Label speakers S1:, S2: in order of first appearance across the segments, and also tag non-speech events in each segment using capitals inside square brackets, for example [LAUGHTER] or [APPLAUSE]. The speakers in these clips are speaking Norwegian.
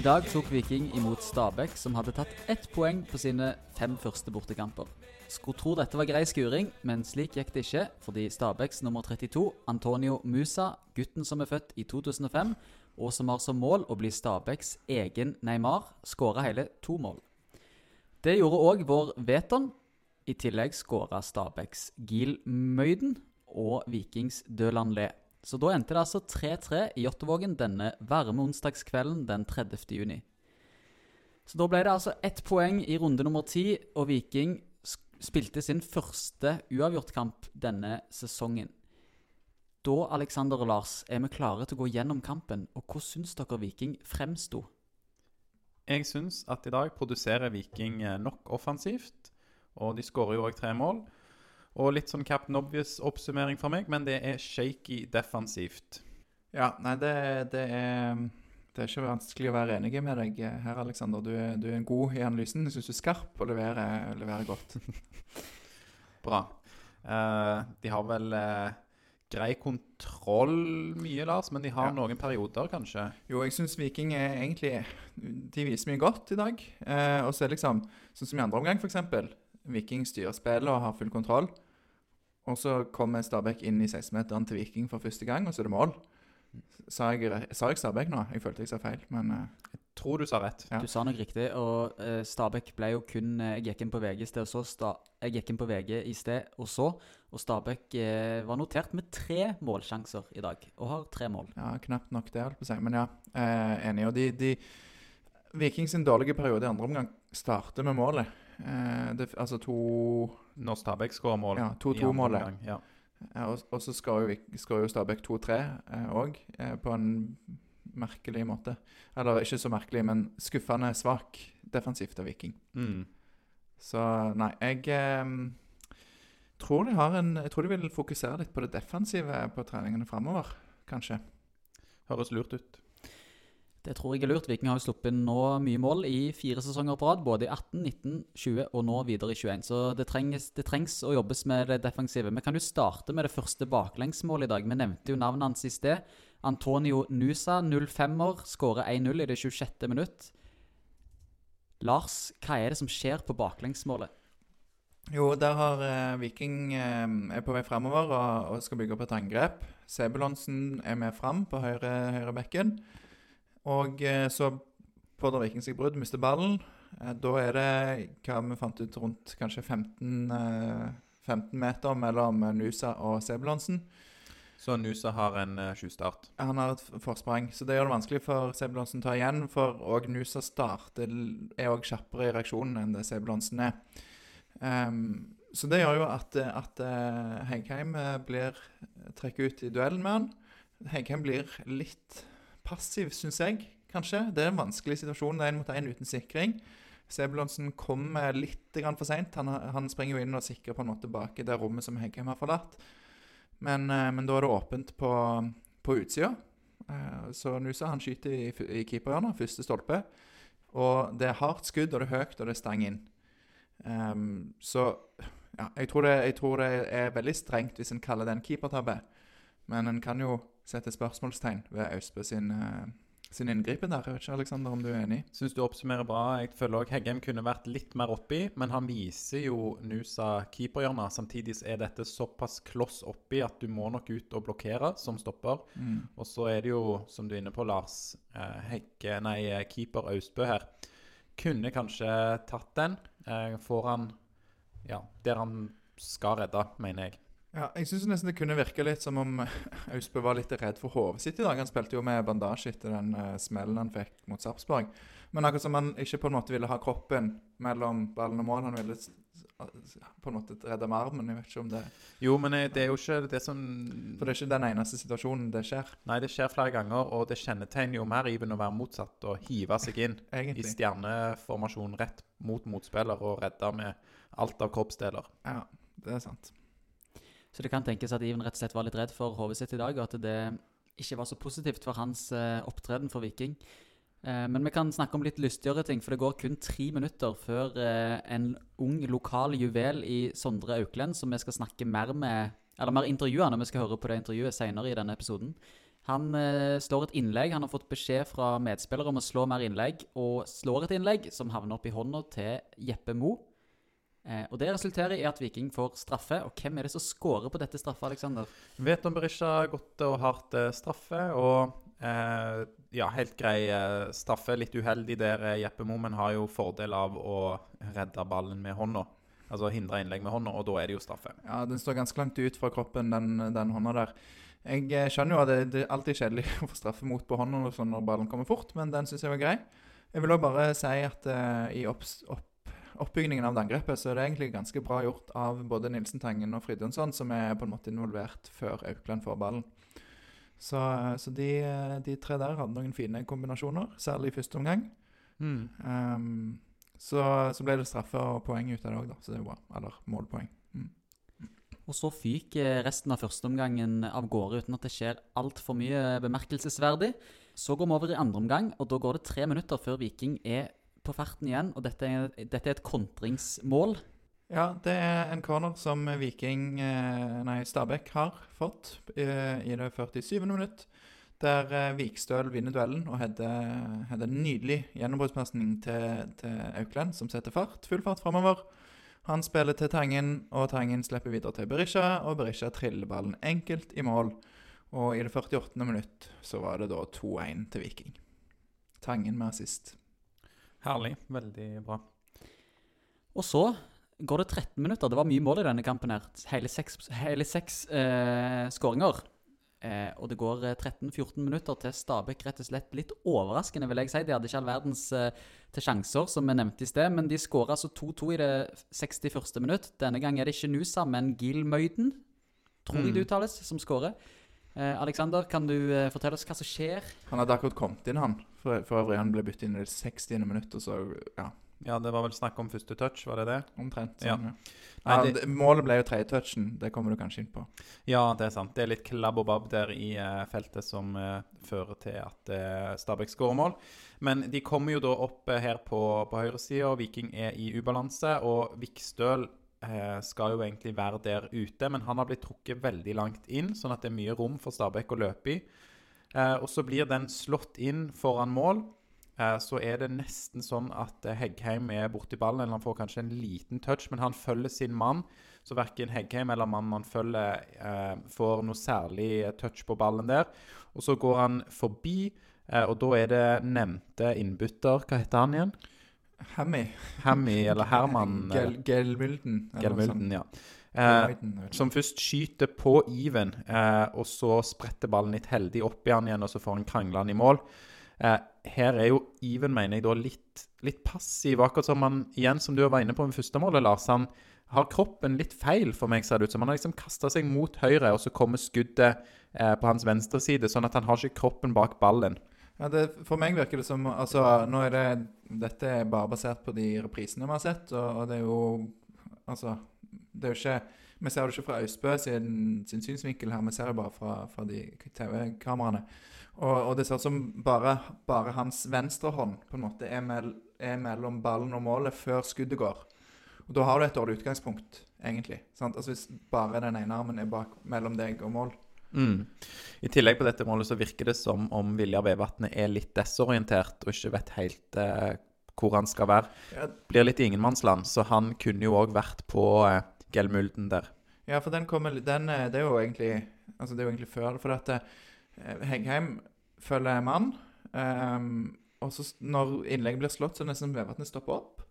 S1: I dag tok Viking imot Stabæk, som hadde tatt ett poeng på sine fem første bortekamper. Skulle tro dette var grei skuring, men slik gikk det ikke, fordi Stabæks nummer 32, Antonio Musa, gutten som er født i 2005, og som har som mål å bli Stabæks egen Neymar, skåra hele to mål. Det gjorde òg vår Veton. I tillegg skåra Stabæks Gil Møyden og Vikings Døland Le. Så da endte det altså 3-3 i Jåttåvågen denne varme onsdagskvelden den 30. juni. Så da ble det altså ett poeng i runde nummer ti, og Viking spilte sin første uavgjortkamp denne sesongen. Da, Alexander og Lars, er vi klare til å gå gjennom kampen, og hvordan syns dere Viking fremsto?
S2: Jeg syns at i dag produserer Viking eh, nok offensivt, og de skårer jo òg tre mål. Og litt sånn Captain Obvious-oppsummering fra meg, men det er shaky defensivt.
S3: Ja, nei, det, det, er, det er ikke vanskelig å være enig med deg her, Aleksander. Du, du er god i analysen. Jeg syns du er skarp og leverer, leverer godt. [LAUGHS]
S2: Bra. Uh, de har vel uh, grei kontroll mye, Lars, men de har
S3: Ja.
S2: noen perioder, kanskje.
S3: Jo, jeg syns Viking er egentlig De viser mye godt i dag. Eh, og så er det liksom sånn som i andre omgang, f.eks. Viking styrer spillet og har full kontroll. Og så kommer Stabæk inn i 16-meteren til Viking for første gang, og så er det mål. Sa jeg, sa jeg Stabæk nå? Jeg følte jeg sa feil, men jeg
S2: Tror du sa rett.
S3: Ja.
S1: Du sa nok riktig, og eh, Stabæk ble jo kun eh, Jeg gikk inn på VG i sted, og så sta, Jeg gikk inn på VG i sted, og så. Og Stabæk eh, var notert med tre målsjanser i dag, og har tre mål.
S3: ja, knapt nok det, holdt på å si. Men ja, eh, enig. Og de, de Viking sin dårlige periode i andre omgang starter med målet. Eh, det, altså to
S2: Når Stabæk skårer mål.
S3: Ja, 2-2
S2: andre
S3: målet.
S2: Ja.
S3: Ja, og, og så skårer jo, jo Stabæk 2-3 òg, eh, på en merkelig måte. Eller ikke så merkelig, men skuffende svak defensivt av Viking.
S2: Mm.
S3: Så nei, jeg eh, tror de har en Jeg tror de vil fokusere litt på det defensive på treningene framover, kanskje.
S2: Høres lurt ut.
S1: Det tror jeg er lurt. Viking har jo sluppet nå mye mål i fire sesonger på rad. Både i 18, 19, 20 og nå videre i 21. Så det trengs, det trengs å jobbes med det defensive. Men kan du starte med det første baklengsmålet i dag. Vi nevnte jo navnet hans i sted. Antonio Nusa, 05-er, skårer 1-0 i det 26. minutt. Lars, hva er det som skjer på baklengsmålet?
S3: Jo, der har eh, Viking eh, er på vei framover og, og skal bygge opp et angrep. Sebulonsen er med fram på høyre, høyre bekken. Og eh, så pådrar Viking seg brudd, mister ballen. Eh, da er det hva vi fant ut rundt kanskje 15, eh, 15 meter mellom eh, Nusa og Sebulonsen.
S2: Så Nusa har en sjustart?
S3: Han har et forsprang, så det gjør det vanskelig for Sebulonsen å ta igjen. For òg Nusa starter er òg kjappere i reaksjonen enn det Sebulonsen er. Um, så det gjør jo at, at Hegheim eh, blir trekker ut i duellen med han. Hegheim blir litt passiv, syns jeg, kanskje. Det er en vanskelig situasjon. Det er én mot én uten sikring. Sebulonsen kommer litt for seint. Han, han springer jo inn og sikrer på en måte bak i det rommet som Heggheim har forlatt. Men, eh, men da er det åpent på, på utsida. Eh, Så Nusa han skyter i, i keeperhjørnet, første stolpe. Og det er hardt skudd, og det er høyt, og det er stang inn. Um, så ja, jeg tror, det, jeg tror det er veldig strengt hvis en kaller det en keepertabbe. Men en kan jo sette spørsmålstegn ved Austbø sin, eh, sin inngripen der. Jeg vet ikke, Alexander, om du er enig?
S2: Syns du oppsummerer bra. Jeg føler også Heggem kunne vært litt mer oppi, men han viser jo Nusa keeperhjørnet. Samtidig er dette såpass kloss oppi at du må nok ut og blokkere som stopper. Og så er det jo, som du er inne på, Lars, eh, Hegge, nei, eh, keeper Austbø her. Kunne kanskje tatt den. Får han ja, der han skal redde, mener jeg.
S3: Ja, jeg syns nesten det kunne virke litt som om Austbø var litt redd for hodet sitt i dag. Han spilte jo med bandasje etter den uh, smellen han fikk mot Sarpsborg. Men akkurat som han ikke på en måte ville ha kroppen mellom ballen og mål. Han ville på en måte redde med armen. Jeg vet ikke om det
S2: Jo, men eh, det er jo ikke det som
S3: For det er ikke den eneste situasjonen det skjer,
S2: Nei, det skjer flere ganger, og det kjennetegner jo mer Iben å være motsatt og hive seg inn [LAUGHS] i
S3: egentlig.
S2: stjerneformasjon rett mot motspiller og redde med alt av kroppsdeler.
S3: Ja, det er sant.
S1: Så det kan tenkes at Iven rett og slett var litt redd for hodet sitt i dag, og at det ikke var så positivt for hans eh, opptreden for Viking. Eh, men vi kan snakke om litt lystigere ting, for det går kun tre minutter før eh, en ung lokal juvel i Sondre Auklend, som vi skal snakke mer med Eller mer intervjue når vi skal høre på det intervjuet senere i denne episoden. Han slår et innlegg. Han har fått beskjed fra medspillere om å slå mer innlegg, og slår et innlegg som havner opp i hånda til Jeppe Mo. Eh, og Det resulterer i at Viking får straffe. Og hvem er det som scorer på dette straffa, Aleksander?
S2: Vet om Berisha godt og hardt eh, straffe, og eh, ja, helt grei eh, straffe. Litt uheldig der eh, Jeppe Momen har jo fordel av å redde ballen med hånda. Altså hindre innlegg med hånda, og da er det jo straffe.
S3: Ja, den står ganske langt ut fra kroppen, den, den hånda der. Jeg skjønner jo at det, det er alltid kjedelig [LAUGHS] å få straffe mot på hånda når ballen kommer fort, men den syns jeg var grei. Jeg vil òg bare si at eh, i opps, opp, oppbyggingen av det angrepet så er det egentlig ganske bra gjort av både Nilsen Tangen og Fridjonsson, som er på en måte involvert før Aukland får ballen. Så, eh, så de, eh, de tre der hadde noen fine kombinasjoner, særlig i første omgang. Um, så, så ble det straffe og poeng ut av det òg, da. Så det er bra. Eller målpoeng. Mm.
S1: Og så fyker resten av førsteomgangen av gårde uten at det skjer altfor mye bemerkelsesverdig. Så går vi over i andre omgang, og da går det tre minutter før Viking er på farten igjen. Og dette er, dette er et kontringsmål.
S3: Ja, det er en corner som Viking eh, Nei, Stabæk har fått eh, i det 47. minutt. Der eh, Vikstøl vinner duellen og hadde en nydelig gjennombruddspasning til, til Aukland, som setter fart. Full fart framover. Han spiller til Tangen, og Tangen slipper videre til Berisha, og Berisha triller ballen enkelt i mål. Og i det 48. minutt så var det da 2-1 til Viking. Tangen med assist.
S2: Herlig. Veldig bra.
S1: Og så går det 13 minutter. Det var mye mål i denne kampen. her. Hele seks, hele seks eh, skåringer. Eh, og det går eh, 13-14 minutter til Stabæk rett og slett litt overraskende, vil jeg si. De hadde ikke all verdens eh, til sjanser, som vi nevnte i sted, men de skåra altså 2-2 i det 61. minutt. Denne gang er det ikke Nusa, men Gilmøyden, tror jeg det uttales, som skårer. Eh, Alexander, kan du eh, fortelle oss hva som skjer?
S3: Han hadde akkurat kommet inn, han. For, for øvrig, han ble byttet inn i det 60. minutt, og så ja,
S2: Ja, det var vel snakk om første touch, var det det?
S3: omtrent.
S2: Ja.
S3: Sånn, ja.
S2: Nei,
S3: Ja,
S2: det-
S3: målet ble jo tredje touchen. Det kommer du kanskje inn på.
S2: Ja, det er sant. Det er litt klabb og babb der i eh, feltet som eh, fører til at Stabæk skårer mål. Men de kommer jo da opp her på, på høyresida, Viking er i ubalanse. Og Vikstøl skal jo egentlig være der ute, men han har blitt trukket veldig langt inn, sånn at det er mye rom for Stabæk å løpe i. Eh, og så blir den slått inn foran mål. Eh, så er det nesten sånn at eh, Heggheim er borti ballen, eller han får kanskje en liten touch, men han følger sin mann. Så verken Heggheim eller mannen han følger, eh, får noe særlig touch på ballen der. Og så går han forbi, eh, og da er det nevnte innbytter Hva heter han igjen?
S3: Hammy.
S2: Hammy eller Herman?
S3: Gel, Gelmylden.
S2: ja. Eh,
S3: Gelmylden, vet ikke.
S2: som først skyter på Iven, eh, og så spretter ballen litt heldig opp i han igjen, og så får han krangla han i mål. Eh, her er jo Iven, mener jeg, da litt, litt passiv. Akkurat som han, igjen som du var inne på med første målet, Lars. Han har kroppen litt feil, for meg ser det ut som. Han har liksom kasta seg mot høyre, og så kommer skuddet eh, på hans venstre side, sånn at han har ikke kroppen bak ballen.
S3: Ja, det, for meg virker det som Altså, nå er det Dette er bare basert på de reprisene vi har sett, og, og det er jo Altså, det er jo ikke Vi ser det ikke fra Austbø sin, sin synsvinkel her, vi ser det bare fra, fra de TV-kameraene. Og, og det ser ut som bare, bare hans venstre hånd på en måte er, mell, er mellom ballen og målet før skuddet går. Og da har du et dårlig utgangspunkt, egentlig. Sant? Altså Hvis bare den ene armen er bak mellom deg og mål.
S2: Mm. I tillegg på dette målet så virker det som om Vilja Vevatnet er litt desorientert og ikke vet helt eh, hvor han skal være.
S3: Ja,
S2: Blir litt ingenmannsland, så han kunne jo òg vært på eh, Gelmulden der.
S3: Ja, for den kommer den, eh, Det er jo egentlig Altså, det er jo egentlig før For at eh, Heggheim følger mann. ehm, og så når innlegget blir slått, så er det nesten Vevatnet stopper opp.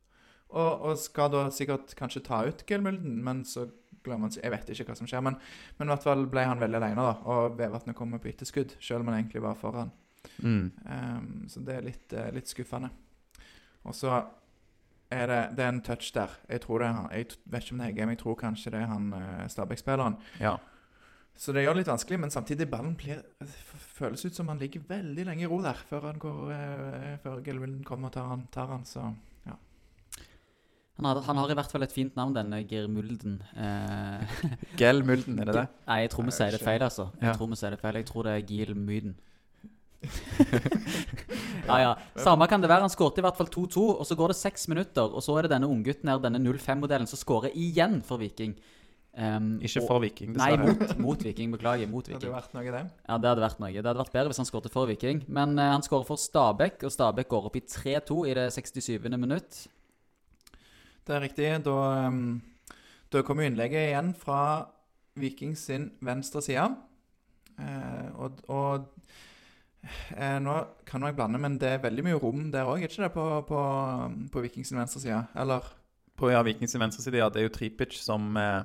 S3: Og, og skal da sikkert kanskje ta ut Gelmulden, men så glemmer Jeg vet ikke hva som skjer, men, men i hvert fall ble han veldig alene, da. Og Vevatnet kommer på etterskudd, selv om han egentlig var foran.
S2: Mm.
S3: Um, så det er litt, uh, litt skuffende. Og så er det, det er en touch der. Jeg tror det er han. Jeg vet ikke om det er Heggheim, jeg tror kanskje det er han uh, Stabæk-spilleren.
S2: Ja.
S3: Så det gjør det litt vanskelig, men samtidig ballen blir, føles ut som han ligger veldig lenge i ro der før han går, eh, før Gilvin kommer og tar han, tar han så
S1: Han har, han har i hvert fall et fint navn, denne Girmulden. Eh, [LAUGHS]
S2: Gelmulden, er det det?
S1: nei, jeg tror vi sier det feil, altså. Jeg
S2: Ja.
S1: tror vi sier det feil. Jeg tror det er Gilmyden. [LAUGHS] ja, ja. Samme kan det være. Han skåret i hvert fall 2-2, og så går det seks minutter, og så er det denne unggutten her, denne 05-modellen, som skårer igjen for Viking. Um,
S2: Ikke for Viking,
S1: Nei,
S2: dessverre.
S1: mot, mot Viking. Beklager. Mot
S3: Det hadde jo vært noe, det.
S1: Ja, Det hadde vært noe. Det hadde vært bedre hvis han skåret for Viking. Men uh, han skårer for Stabæk, og Stabæk går opp i 3-2 i det 67. minutt.
S3: Det er riktig. Da, um, da kommer innlegget igjen fra Viking sin venstre side. Eh, og og eh, nå kan jeg blande, men det er veldig mye rom der òg, ikke det, på, på, på Viking sin venstre side? Eller?
S2: På ja, sin venstre side, ja, det er jo Tripic som eh,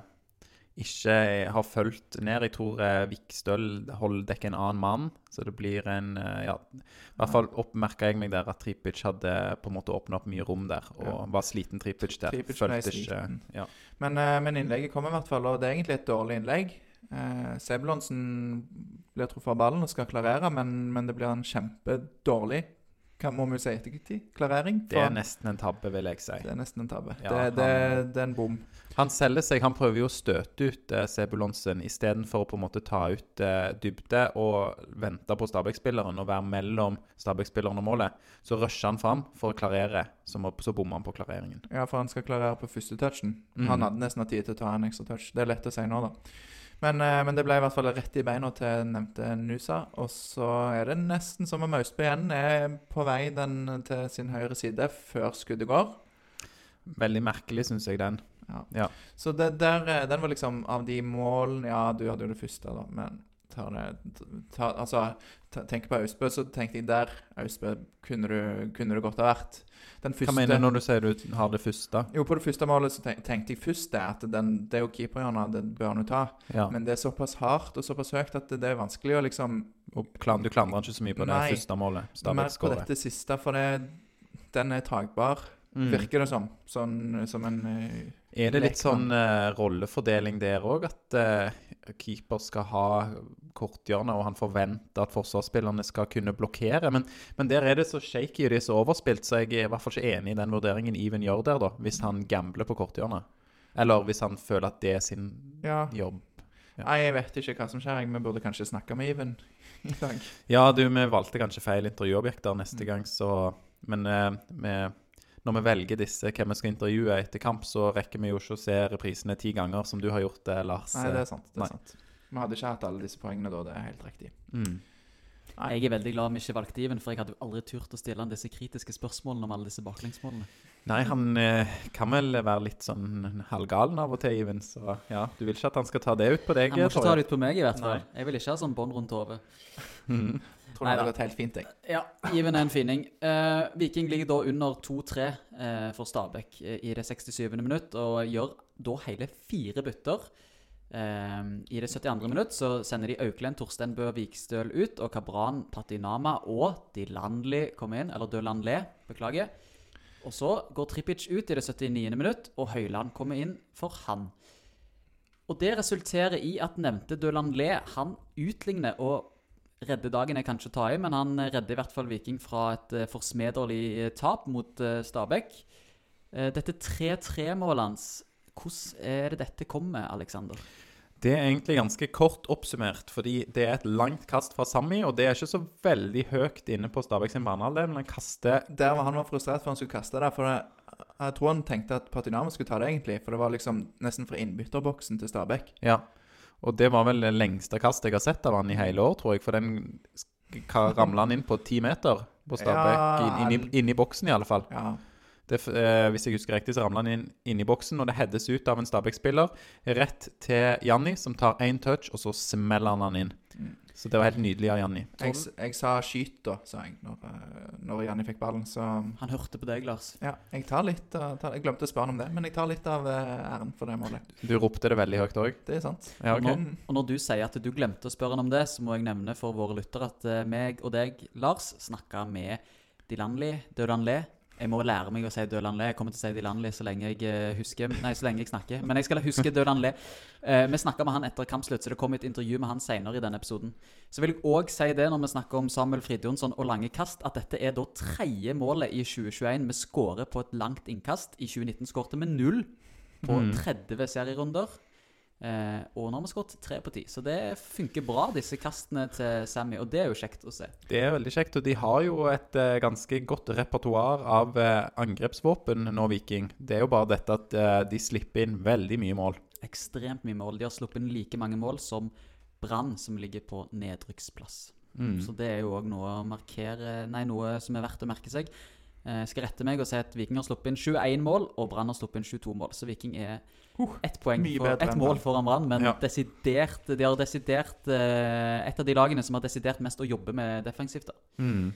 S2: ikke har fulgt ned. Jeg tror eh, Vikstøl holder dekk en annen mann, så det blir en eh, Ja, i hvert fall oppmerka jeg meg der at Tripic hadde på en måte åpna opp mye rom der, og
S3: Ja.
S2: var sliten Tripic der.
S3: Tripic
S2: Følte ikke ja.
S3: Men, eh, men innlegget kommer i hvert fall, og det er egentlig et dårlig innlegg. Eh, Sebulonsen blir truffet av ballen og skal klarere, men, men det blir en kjempedårlig hva må vi si ettertid? Klarering?
S2: Det er nesten en tabbe, vil jeg si.
S3: det er nesten en tabbe.
S2: Ja,
S3: det, det,
S2: han-
S3: det er en bom.
S2: Han selger seg, han prøver jo å støte ut eh, Sebulonsen istedenfor å på en måte ta ut eh, dybde og vente på Stabæk-spilleren og være mellom Stabæk-spilleren og målet. Så rusher han fram for å klarere, så, må, så bommer han på klareringen.
S3: Ja, for han skal klarere på første touchen.
S2: Mm.
S3: Han hadde nesten hatt tid til å ta en ekstra touch. Det er lett å si nå, da. Men, eh, men det ble i hvert fall rett i beina til nevnte Nusa. Og så er det nesten som om Austbø igjen er på vei den til sin høyre side før skuddet går.
S2: Veldig merkelig, syns jeg, den.
S3: Så det der, eh, den var liksom av de målene Ja, du hadde jo det første, da, men tar det ta, Altså, tenker tenk på Austbø, så tenkte jeg der Austbø kunne du, kunne det godt ha vært. Den første
S2: Hva mener du når du sier du har det første?
S3: Jo, på det første målet så tenkte jeg først det, at den, det er jo keeperhjørnet, det bør han jo ta.
S2: Ja.
S3: Men det er såpass hardt og såpass høyt at det, det er vanskelig å liksom
S2: Og klam, du klandrer ikke så mye på det
S3: Nei.
S2: første målet.
S3: Mer på dette siste, for det, den er tagbar,
S2: Mm.
S3: virker det som. Sånn som en eh,
S2: Er det litt sånn uh, rollefordeling der òg, at uh, keeper skal ha korthjørnet, og han forventer at forsvarsspillerne skal kunne blokkere? Men, men der er det så shaky og det er så overspilt, så jeg er i hvert fall ikke enig i den vurderingen Even gjør der, da, hvis han gambler på korthjørnet. Eller hvis han føler at det er sin
S3: Ja.
S2: jobb. Ja.
S3: Nei, jeg vet ikke hva som skjer. Vi burde kanskje snakke med Even [LAUGHS] i dag.
S2: Ja, du, vi valgte kanskje feil intervjuobjekter
S3: Mm.
S2: neste gang, så Men uh, vi, når vi velger disse hvem vi skal intervjue etter kamp, så rekker vi jo ikke å se reprisene ti ganger, som du har gjort det, Lars.
S3: Nei, det er sant. det
S2: Nei.
S3: er sant. Vi hadde ikke hatt alle disse poengene da, det er helt riktig.
S2: Mm.
S3: Nei.
S1: Jeg er veldig glad vi ikke valgte Iven, for jeg hadde jo aldri turt å stille han disse kritiske spørsmålene om alle disse baklengsmålene.
S2: Nei, han eh, kan vel være litt sånn halvgalen av og til, Iven. Så ja, du vil ikke at han skal ta det ut på deg?
S1: Han må ikke ta det ut på meg, i hvert fall. Jeg vil ikke ha sånn bånd rundt hodet.
S2: Mhm. [LAUGHS]
S3: Tror det hadde gått helt fint, jeg.
S1: Ja, Iven er en fining. Eh, Viking ligger da under 2-3 eh, for Stabæk eh, i det 67. minutt, og gjør da hele fire bytter. Eh, I det 72. minutt så sender de Auklend, Torstein Bø Vikstøl ut, og Kabran, Patinama og Dilandli kommer inn, eller Dølandle, beklager. Og så går Trippic ut i det 79. minutt, og Høyland kommer inn for han. Og det resulterer i at nevnte Dølanlé han utligner og redde dagen jeg kanskje ikke ta i, men han redder i hvert fall Viking fra et eh, forsmederlig eh, tap mot eh, Stabæk. Dette 3-3-målet hans, hvordan er det dette kommer, Aleksander?
S2: Det er egentlig ganske kort oppsummert, fordi det er et langt kast fra Sami, og det er ikke så veldig høyt inne på Stabæk sin banehalvdel, men han kaster
S3: Der var han var frustrert for han skulle kaste det. For jeg, jeg tror han tenkte at Patinama skulle ta det, egentlig. For det var liksom nesten fra innbytterboksen til Stabæk.
S2: Ja. Og det var vel det lengste kastet jeg har sett av han i hele år, tror jeg. For den ramla han inn på ti meter på Stabæk.
S3: Ja,
S2: inn, inn, i, inn boksen, i alle fall.
S3: Ja.
S2: Det, eh, hvis jeg husker riktig, så ramler han inn, inn i boksen, og det heades ut av en Stabæk-spiller rett til Janni, som tar én touch, og så smeller han han inn.
S3: Mm.
S2: Så det var helt nydelig av Janni.
S3: Jeg, jeg sa 'skyt', da, sa jeg, når, eh, når Janni fikk ballen. Så
S1: Han hørte på deg, Lars.
S3: ja, jeg tar litt av tar, Jeg glemte å spørre han om det, men jeg tar litt av eh, æren for det målet.
S2: Du ropte det veldig høyt òg.
S3: Det er sant.
S2: Ja,
S1: Og, når, og når du sier at du glemte å spørre han om det, så må jeg nevne for våre lyttere at eh, meg og deg, Lars, snakka med Dilanli, Dødanle. Jeg må lære meg å si Dødanle. Jeg kommer til å si Dilanli så lenge jeg eh, husker Nei, så lenge jeg snakker. Men jeg skal huske Dødanle. Eh, vi snakka med han etter kampslutt, så det kom et intervju med han senere i denne episoden. Så vil jeg òg si det når vi snakker om Samuel Fridjonsson og lange kast, at dette er da tredje målet i 2021 vi skårer på et langt innkast. I 2019 skårte vi null på
S2: Mm.
S1: 30 serierunder. Eh, og nå har vi skåret tre på ti. Så det funker bra, disse kastene til Sammy. Og det er jo kjekt å se.
S2: Det er veldig kjekt, og de har jo et eh, ganske godt repertoar av eh, angrepsvåpen nå, Viking. Det er jo bare dette at eh, de slipper inn veldig mye mål.
S1: ekstremt mye mål. De har sluppet inn like mange mål som Brann, som ligger på nedrykksplass.
S2: Mm.
S1: Så det er jo òg noe noe som er verdt å merke seg. Eh, Jeg skal rette meg og si at Viking har sluppet inn 21 mål, og Brann har sluppet inn 22 mål. Så Viking er ett poeng for, ett mål foran Brann, men
S2: Ja.
S1: desidert, de har desidert eh, et av de lagene som har desidert mest å jobbe med defensivt. da.
S2: Mm.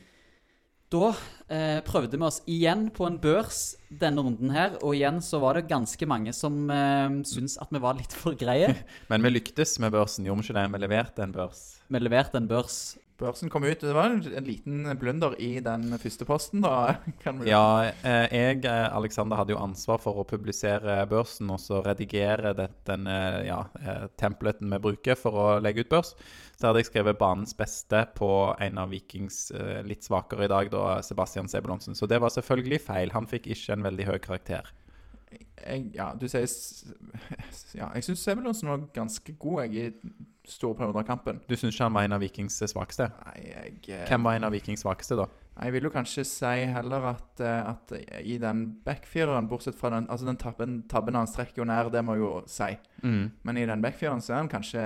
S1: Da eh, prøvde vi oss igjen på en børs denne runden her, og igjen så var det ganske mange som eh, syntes at vi var litt for greie. [LAUGHS]
S2: Men vi lyktes med børsen, gjorde vi ikke det? Vi leverte en børs.
S1: Vi leverte en børs.
S3: Børsen kom ut. Det var en, en liten blunder i den første posten, da. [LAUGHS]
S2: Ja, eh, jeg, eh, Alexander, hadde jo ansvar for å publisere børsen og så redigere den eh, ja, templeten vi bruker for å legge ut børs. Så hadde jeg skrevet banens beste på en av Vikings litt svakere i dag, da Sebastian Sebulonsen. Så det var selvfølgelig feil. Han fikk ikke en veldig høy karakter.
S3: Jeg, Ja, du sier Ja, jeg syns Sebulonsen var ganske god, jeg, i store perioder av kampen.
S2: Du syns ikke han var en av Vikings svakeste?
S3: Nei, jeg eh,
S2: Hvem var en av Vikings svakeste, da?
S3: Jeg vil jo kanskje si heller at, eh, at i den backfireren, bortsett fra den Altså den tabben, tabben han strekker jo nær, det må jeg jo si.
S2: Mm.
S3: Men i den backfireren så er han kanskje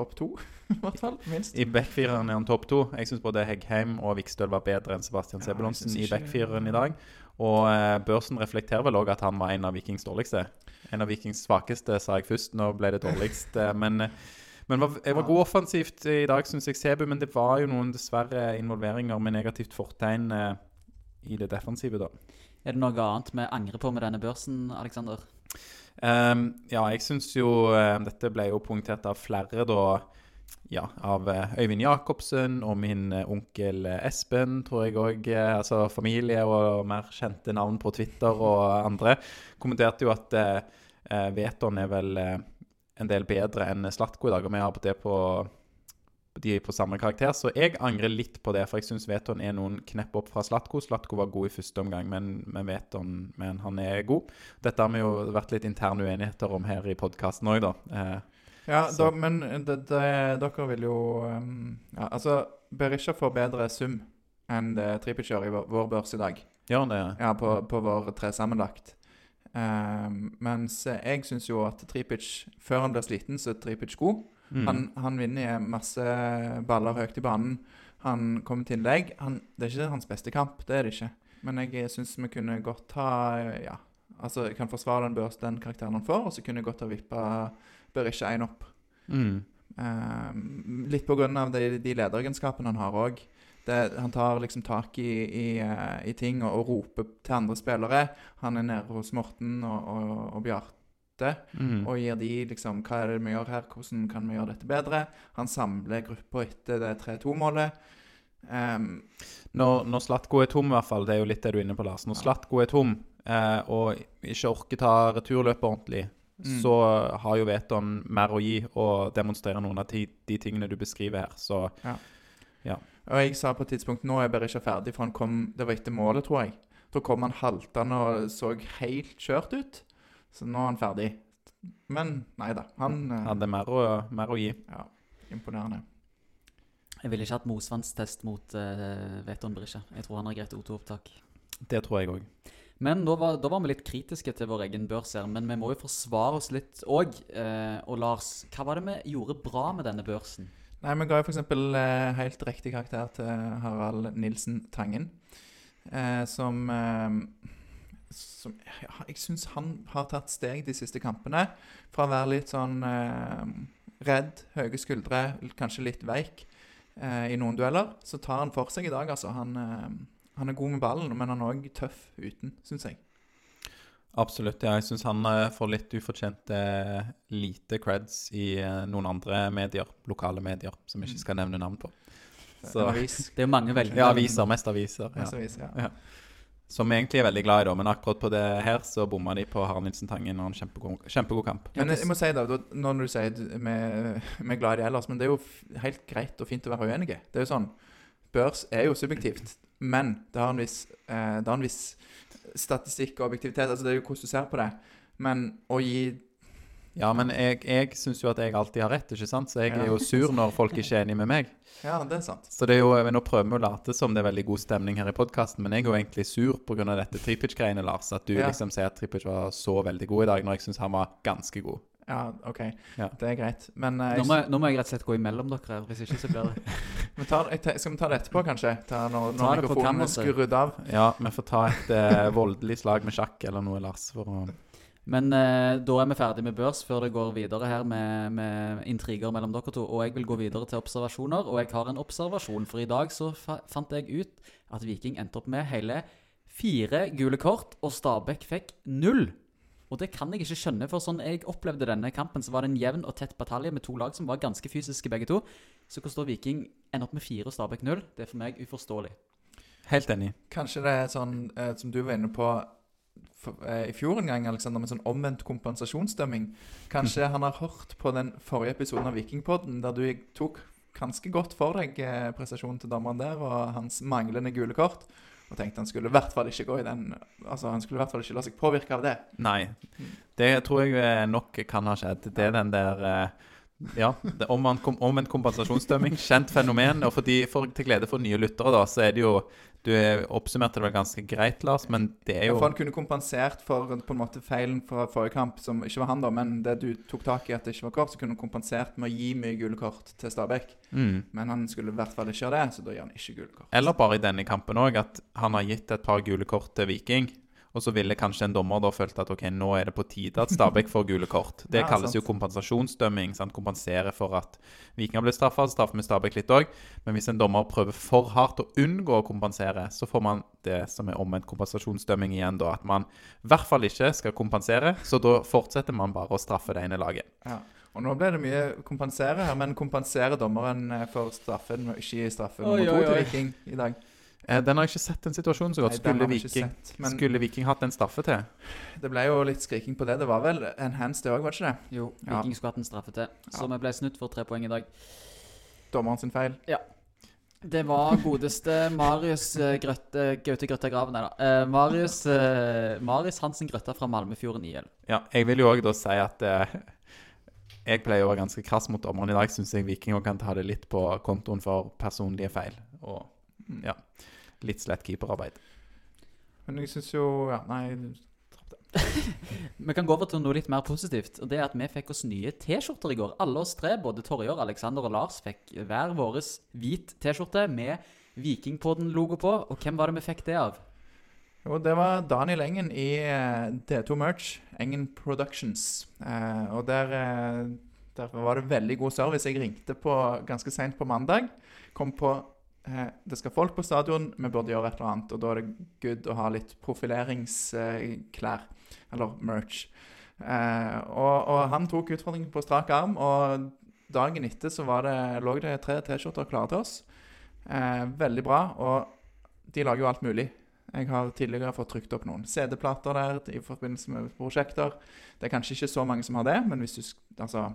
S3: topp to, [LAUGHS] i hvert fall. Minst.
S2: I backfireren er han topp to. Jeg syns både Heggheim og Vikstøl var bedre enn Sebastian
S3: Ja,
S2: Sebulonsen i backfireren i dag. Og eh, børsen reflekterer vel òg at han var en av Vikings dårligste. En av Vikings svakeste, sa jeg først. Nå ble det dårligst. eh, men eh, men var, jeg var god offensivt i dag, syns jeg, Sebu. Men det var jo noen dessverre involveringer med negativt fortegn eh, i det defensive, da.
S1: Er det noe annet vi angrer på med denne børsen, Aleksander?
S2: Ehm, ja, jeg syns jo eh, Dette ble jo punktert av flere, da. Ja, av eh, Øyvind Jacobsen og min eh, onkel eh, Espen, tror jeg òg. altså familie og mer kjente navn på Twitter og andre. Kommenterte jo at eh, Veton er vel en del bedre enn Slatko i dag, og vi har på det på de er på samme karakter, så jeg angrer litt på det. For jeg syns Veton er noen knepp opp fra Slatko. Slatko var god i første omgang, men, men Veton men han er god. Dette har vi jo vært litt interne uenigheter om her i podkasten òg, da. Eh,
S3: Ja, da, men det, det, dere vil jo um, ja, Altså, Berisha får bedre sum enn det Tripic gjør i vår, vår børs i dag.
S2: gjør han det?
S3: Ja, på, på vår tre sammenlagt. Um, mens jeg syns jo at Tripic, før han blir sliten, så er Tripic god.
S2: Mm.
S3: Han, han vinner masse baller høyt i banen. Han kommer til innlegg. Han, det er ikke hans beste kamp, det er det ikke. Men jeg syns vi kunne godt ha Ja, altså jeg kan forsvare den børs, den karakteren han får, og så kunne jeg godt ha vippa Berisha én opp.
S2: Mm.
S3: Um, litt på grunn av de, de lederegenskapene han har òg. Han tar liksom tak i, i, eh, i ting og, og roper til andre spillere. Han er nede hos Morten og, og, og Bjarte
S2: Mm.
S3: og gir de liksom Hva er det vi gjør her? Hvordan kan vi gjøre dette bedre? Han samler gruppa etter det 3-2-målet. Um,
S2: Når, når Slatko er tom, i hvert fall, det er jo litt det du er inne på, Lars. Når
S3: Ja.
S2: Slatko er tom eh, og ikke orker ta returløpet ordentlig,
S3: Mm.
S2: så har jo Veton mer å gi og demonstrerer noen av de, de tingene du beskriver her. Så
S3: og jeg sa på et tidspunkt nå er Berisha ferdig, for han kom Det var etter målet, tror jeg. Da kom han haltende og så helt kjørt ut. Så nå er han ferdig. Men nei da. Han eh,
S2: hadde mer å, mer å gi.
S3: Ja, imponerende.
S1: Jeg ville ikke hatt mosvannstest mot uh, Veton Berisha. Jeg tror han har greit O2-opptak.
S2: Det tror jeg òg.
S1: Men da var, da var vi litt kritiske til vår egen børs her, men vi må jo forsvare oss litt òg. Uh, og Lars, hva var det vi gjorde bra med denne børsen?
S3: Nei, Vi ga jo f.eks. Eh, helt riktig karakter til Harald Nilsen Tangen. Eh, som eh, som ja, Jeg syns han har tatt steg de siste kampene. Fra å være litt sånn eh, redd, høye skuldre, kanskje litt veik eh, i noen dueller, så tar han for seg i dag, altså. Han, eh, han er god med ballen, men han er òg tøff uten, syns jeg.
S2: Absolutt. ja, Jeg syns han eh, får litt ufortjent eh, lite creds i eh, noen andre medier, lokale medier, som jeg ikke skal nevne navn på. Så-
S1: Det er jo mange veldig
S2: Ja, aviser. Mest aviser.
S3: Mest
S2: Ja.
S3: ja.
S2: Ja. Som vi egentlig er veldig glad i, da. Men akkurat på det her så bomma de på Harald Nilsen Tangen og en kjempegod, kjempegod kamp.
S3: Men jeg, jeg må si da, når du sier vi, er glad i ellers, men det er jo helt greit og fint å være uenige. Det er jo sånn, Børs er jo subjektivt, men det har en viss, det har en viss statistikk og objektivitet. altså Det er jo hvordan du ser på det. Men å gi
S2: Ja, men jeg, jeg syns jo at jeg alltid har rett, ikke sant? Så jeg er jo sur når folk ikke er enig med meg. [LAUGHS]
S3: Ja, det er sant.
S2: Så det er jo, Nå prøver vi å late som det er veldig god stemning her i podkasten, men jeg er jo egentlig sur pga. dette Tripic-greiene, Lars. At du
S3: Ja.
S2: liksom sier at Tripic var så veldig god i dag, når jeg syns han var ganske god.
S3: Ja, OK.
S2: Ja.
S3: Det er greit. Men eh,
S1: Nå må, jeg, nå må jeg rett og slett gå imellom dere, her, hvis ikke så blir det [LAUGHS]
S3: vi tar, jeg te- skal vi ta det etterpå, kanskje? Ta når,
S1: Ta
S3: når
S1: det på
S3: mikrofonen er
S1: kammerset.
S3: skrudd av.
S2: Ja, vi får ta et eh, voldelig slag med sjakk eller noe, Lars. For å
S1: Men eh, da er vi ferdig med børs før det går videre her med, med intriger mellom dere to. Og jeg vil gå videre til observasjoner, og jeg har en observasjon. For i dag så fa fant jeg ut at Viking endte opp med hele fire gule kort, og Stabæk fikk null. Og det kan jeg ikke skjønne, for sånn jeg opplevde denne kampen, så var det en jevn og tett batalje med to lag som var ganske fysiske begge to. Så hvordan står Viking ender opp med fire og Stabæk null? Det er for meg uforståelig.
S2: Helt enig.
S3: Kanskje det er sånn eh, som du var inne på for, eh, i fjor en gang, Alexander, med sånn omvendt kompensasjonsdømming. Kanskje han har hørt på den forrige episoden av Vikingpodden, der du tok ganske godt for deg eh, prestasjonen til dommeren der, og hans manglende gule kort. Og tenkte han skulle i hvert fall ikke gå i den Altså han skulle i hvert fall ikke la seg påvirke av det.
S2: Nei. Det tror jeg eh, nok kan ha skjedd. Det er den der eh, Ja, det kom, omvendt kompensasjonsdømming. Kjent fenomen. Og for, de, for til glede for nye lyttere, da, så er det jo Du oppsummerte det vel ganske greit, Lars, men det er jo
S3: For han kunne kompensert for på en måte feilen fra forrige kamp, som ikke var han, da, men det du tok tak i at det ikke var kort, så kunne han kompensert med å gi mye gule kort til Stabæk.
S2: mm.
S3: Men han skulle i hvert fall ikke gjøre det, så da gir han ikke gule kort.
S2: Eller bare i denne kampen òg, at han har gitt et par gule kort til Viking. Og så ville kanskje en dommer da følt at ok, nå er det på tide at Stabæk får gule kort. [LAUGHS] Det
S3: Ja,
S2: kalles
S3: sant.
S2: jo kompensasjonsdømming. sant? Kompensere for at Viking har blitt straffa, straffer vi Stabæk litt òg. Men hvis en dommer prøver for hardt å unngå å kompensere, så får man det som er omvendt kompensasjonsdømming igjen, da. At man i hvert fall ikke skal kompensere, så da fortsetter man bare å straffe det ene laget.
S3: Ja. Og nå ble det mye kompensere her, men kompenserer dommeren eh, for straffen ikke straffe nummer to til. Viking i dag?
S2: Eh, den har jeg ikke sett den situasjonen så godt. Skulle Viking,
S3: sett, men-
S2: skulle Viking hatt en straffe til?
S3: Det ble jo litt skriking på det. Det var vel en hands, det òg, var ikke det?
S1: Jo,
S3: Ja.
S1: Viking skulle hatt en straffe til, så
S3: Ja.
S1: vi ble snudd for tre poeng i dag.
S3: Dommeren sin feil. Ja.
S1: Det var godeste Marius eh, Grøtte, Gaute Grøtta Graven, nei da. Eh, Marius, eh, Marius Hansen Grøtta fra Malmefjorden IL.
S2: Ja, jeg vil jo òg da si at eh, jeg pleier å være ganske krass mot dommeren i dag. Syns jeg Viking kan ta det litt på kontoen for personlige feil. Og ja, litt slett keeperarbeid.
S3: Men jeg syns jo Ja, nei [LAUGHS]
S1: Vi kan gå over til noe litt mer positivt. og det er at Vi fikk oss nye T-skjorter i går. Alle oss tre, både Torjor, Alexander og Lars, fikk hver vår hvit T-skjorte med Vikingpodden-logo på. Og hvem var det vi fikk det av?
S3: Jo, det var Daniel Engen i eh, D2 Merch, Engen Productions. Eh, og der, eh, der var det veldig god service. Jeg ringte på ganske seint på mandag. Kom på Det skal folk på stadion, vi burde gjøre et eller annet. Og da er det good å ha litt profileringsklær. eller merch. Eh, og, og han tok utfordringen på strak arm, og dagen etter så det, lå det tre T-skjorter klare til oss. Eh, veldig bra. Og de lager jo alt mulig. Jeg har tidligere fått trykt opp noen CD-plater der i forbindelse med prosjekter. Det er kanskje ikke så mange som har det, men hvis du Altså,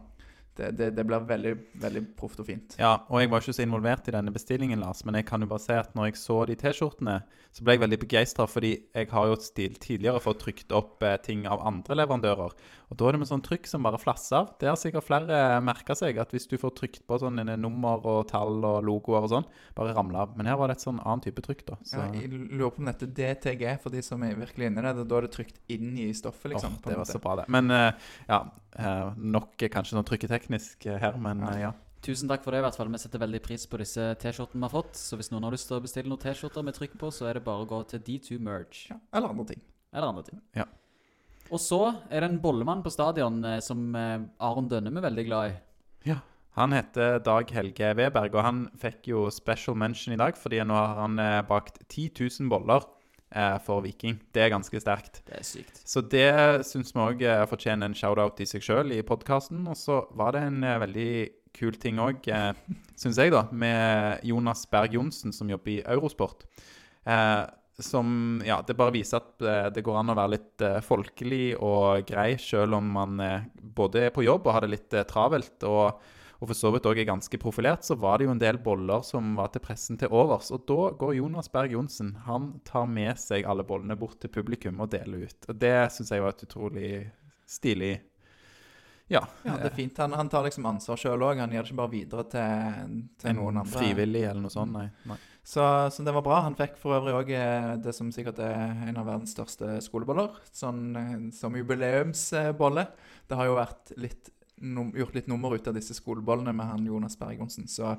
S3: det, det, det blir veldig, veldig proft og fint.
S2: Ja, og jeg var ikke så involvert i denne bestillingen, Lars, men jeg kan jo bare si at når jeg så de T-skjortene, så ble jeg veldig begeistra, fordi jeg har jo stil tidligere fått trykt opp eh, ting av andre leverandører. Og da er det med sånn trykk som bare flasser av. Det har sikkert flere merka seg, at hvis du får trykt på sånne nummer og tall og logoer og sånn, bare ramler av. Men her var det et sånn annen type trykk, da. Så
S3: Ja, jeg lurer på om dette DTG, for de som er virkelig inne i det. Da er det trykt inn i stoffet, liksom.
S2: åh, det var
S3: måte.
S2: så bra, det. Men eh, ja, eh, nok kanskje noen trykketeknisk eh, her, men eh, ja.
S1: Tusen takk for det. i hvert fall. Vi setter veldig pris på disse T-skjortene vi har fått. Så hvis noen har lyst til å bestille noen T-skjorter med trykk på, så er det bare å gå til D2 Merge.
S3: Ja, eller andre ting.
S1: Eller andre ting.
S2: Ja.
S1: Og så er det en bollemann på stadion eh, som Aron Dønnum er veldig glad i. Ja.
S2: Han heter Dag Helge Weberg, og han fikk jo special mention i dag, fordi nå har han bakt 10 000 boller for Viking. Det er ganske sterkt.
S1: Det er sykt.
S2: Så det syns vi òg fortjener en shout-out i seg sjøl i podkasten. Og så var det en eh, veldig kul ting òg, eh, [LAUGHS] syns jeg, da, med Jonas Berg Johnsen, som jobber i Eurosport. Eh, som Ja, det bare viser at eh, det går an å være litt eh, folkelig og grei, sjøl om man eh, både er på jobb og har det litt eh, travelt. og og for så vidt òg er ganske profilert, så var det jo en del boller som var til pressen til overs. Og da går Jonas Berg Johnsen Han tar med seg alle bollene bort til publikum og deler ut. Og det syns jeg var et utrolig stilig Ja.
S3: Ja, det er fint. Han, han tar liksom ansvar sjøl òg. Han gir det ikke bare videre til, til
S2: En
S3: noen andre.
S2: frivillig eller noe sånt, nei. nei.
S3: Så, så det var bra. Han fikk for øvrig òg det som sikkert er en av verdens største skoleboller. Sånn eh, som jubileumsbolle. Det har jo vært litt, gjort litt nummer ut av disse skolebollene med han Jonas Bergonsen. Så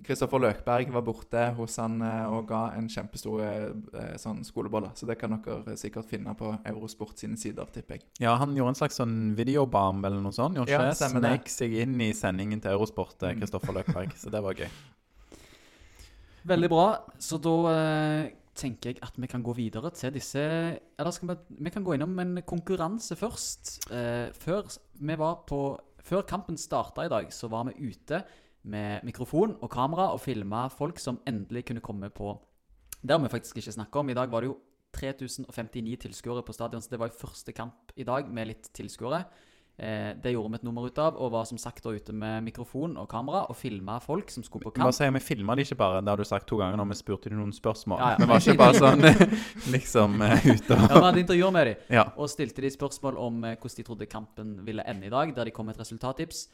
S3: Kristoffer Løkberg var borte hos han eh, og ga en kjempestor eh, sånn skolebolle. Så det kan dere sikkert finne på Eurosport sine sider, tipper jeg.
S2: Ja, han gjorde en slags sånn videobarm eller noe sånt. Gjorde
S3: Ja,
S2: ikke det? Snek seg inn i sendingen til Eurosport, eh, Kristoffer Løkberg. Så det var gøy. [LAUGHS]
S1: Veldig bra. Så da eh, tenker jeg at vi kan gå videre til disse Eller skal vi, vi kan gå innom en konkurranse først. Eh, før, vi var på, før kampen starta i dag, så var vi ute med mikrofon og kamera og filma folk som endelig kunne komme på Det har vi faktisk ikke snakka om. I dag var det jo 3059 tilskuere på stadion, så det var jo første kamp i dag med litt tilskuere. Eh, det gjorde vi et nummer ut av, og var som sagt da ute med mikrofon og kamera og filma folk som skulle på
S2: kamp.
S1: kamp.
S2: sier Vi filma de ikke bare, det har du sagt to ganger når vi spurte de noen spørsmål.
S1: Ja, ja.
S2: Vi var ikke bare [LAUGHS] sånn liksom ute og Ja,
S1: Vi hadde intervjuer med dem.
S2: Ja.
S1: og stilte de spørsmål om eh, hvordan de trodde kampen ville ende i dag, der de kom med et resultattips.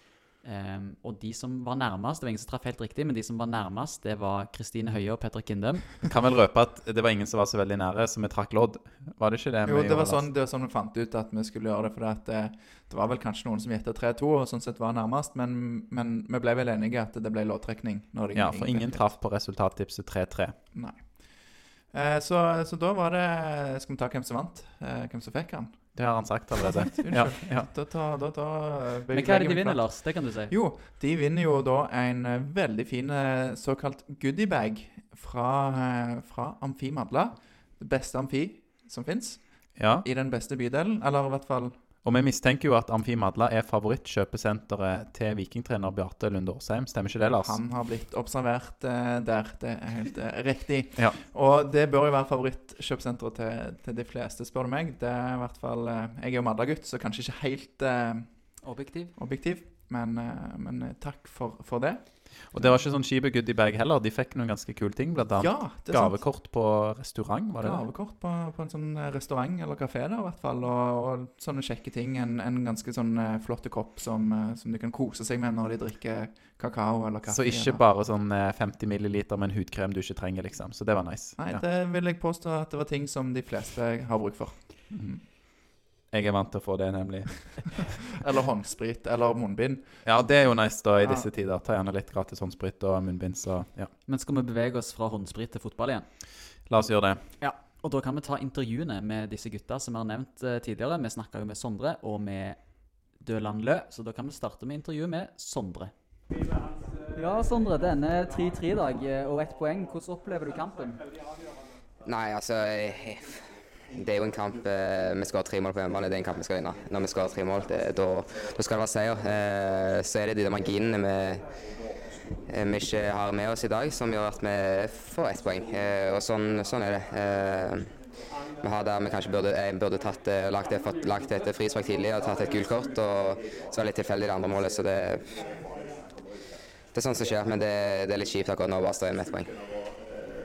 S1: Ehm, og de som var nærmest, det var ingen som traff helt riktig, men de som var nærmest, det var Kristine Høie og Petter Kindem.
S2: Kan vel røpe at det var ingen som var så veldig nære, så vi trakk lodd. Var det ikke det?
S3: Jo, det var, sånn, det var sånn vi fant ut at vi skulle gjøre det. For det, det var vel kanskje noen som gjettet 3-2, og sånn sett var nærmest. Men, men vi ble vel enige at det ble loddtrekning.
S2: Ja, for ingen traff på resultattipset 3-3.
S3: Nei. Eh, så, så da var det Skal vi ta hvem som vant? Eh, hvem som fikk han?
S2: Det har han sagt allerede. [LAUGHS]
S3: Unnskyld.
S2: ja, ja.
S3: Da, da, da, da eh,
S1: Men hva er det de vinner, Lars? Det kan du si.
S3: Jo, de vinner jo da en eh, veldig fin eh, såkalt goodiebag fra, eh, fra Amfi Madla. Det beste amfi som fins
S2: ja.
S3: i den beste bydelen. Eller i hvert fall
S2: Og vi mistenker jo at Amfi Madla er favorittkjøpesenteret til vikingtrener Bjarte Lunde Årsheim. Stemmer ikke det, Lars?
S3: Han har blitt observert uh, der. Det er helt uh, riktig.
S2: Ja.
S3: Og det bør jo være favorittkjøpesenteret til, til de fleste, spør du meg. Det er i hvert fall uh, Jeg er jo Madla-gutt, så kanskje ikke helt
S1: Objektiv.
S3: objektiv. Men, men takk for, for det.
S2: Og det var ikke sånn kjipe goodiebag heller. De fikk noen ganske kule ting, annet
S3: Ja, er sant.
S2: gavekort på restaurant. var det?
S3: Gavekort på, på en sånn eh, restaurant eller kafé der, i hvert fall. Og, og sånne kjekke ting. En, en ganske sånn flott flotte kopp som, eh, som de kan kose seg med når de drikker kakao eller kaffe.
S2: Så ikke
S3: eller-
S2: bare sånn eh, 50 milliliter med en hudkrem du ikke trenger, liksom. Så det var nice.
S3: Nei,
S2: ja.
S3: det vil jeg påstå at det var ting som de fleste har bruk for.
S2: Mhm. Jeg er vant til å få det, nemlig. [LAUGHS]
S3: Eller håndsprit eller munnbind.
S2: Ja, det er jo nice da i
S3: Ja.
S2: disse tider. Ta gjerne litt gratis håndsprit og munnbind, så ja.
S1: Men skal vi bevege oss fra håndsprit til fotball igjen?
S2: La oss gjøre det.
S1: Ja. Og da kan vi ta intervjuene med disse gutta som vi har nevnt eh, tidligere. Vi snakka jo med Sondre og med Døland Lø, så da kan vi starte med intervjuet med Sondre. Ja, Sondre. Denne 3-3 i dag eh, og ett poeng. Hvordan opplever du kampen?
S4: Nei, altså eh, Det er jo en kamp eh, Vi skal ha tre mål på hjemmebane. Det er en kamp vi skal vinne. Når vi skal ha tre mål, det, da, da skal det være seier. Eh, så er det de marginene vi, eh, vi ikke har med oss i dag, som gjør at vi får ett poeng. Eh, og sånn, sånn er det. Eh, vi har der vi kanskje burde, burde tatt, eh, lagt, lagt et frispark tidlig og tatt et gult kort. Og så var det litt tilfeldig det andre målet, så det det er sånt som skjer, men det, det er litt kjipt akkurat nå å bare stå igjen med ett poeng.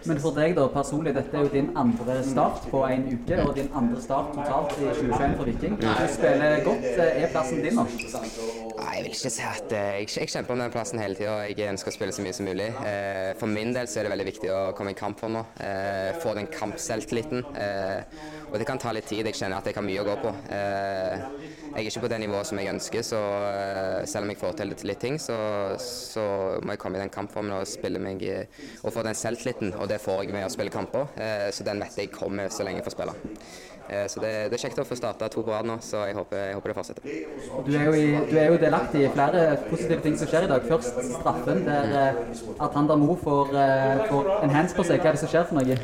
S1: Men for deg da, personlig, dette er jo din andre start på en uke, og din andre start totalt i 2021 for Viking. Du spiller godt. Eh, Er plassen din nå?
S4: Nei, jeg vil ikke si at eh, jeg, jeg kjemper om den plassen hele tida. Jeg ønsker å spille så mye som mulig. Eh, for min del så er det veldig viktig å komme i kamp for nå. Få den kampselvtilliten. Og det kan ta litt tid. Jeg kjenner at jeg har mye å gå på. Jeg er ikke på det nivået som jeg ønsker, så selv om jeg får til litt, ting, så, så må jeg komme i den kampformen og spille meg og få den selvtilliten. Og det får jeg med å spille kamper, eh, så den vet jeg kommer så lenge jeg får spille. Eh, så det, det er kjekt å få starta to på rad nå, så jeg håper, jeg håper det fortsetter.
S1: Du er, i, du er jo delaktig i flere positive ting som skjer i dag. Først straffen, der eh, Atander Mo får, får en hands på seg. Hva er det som skjer for noe?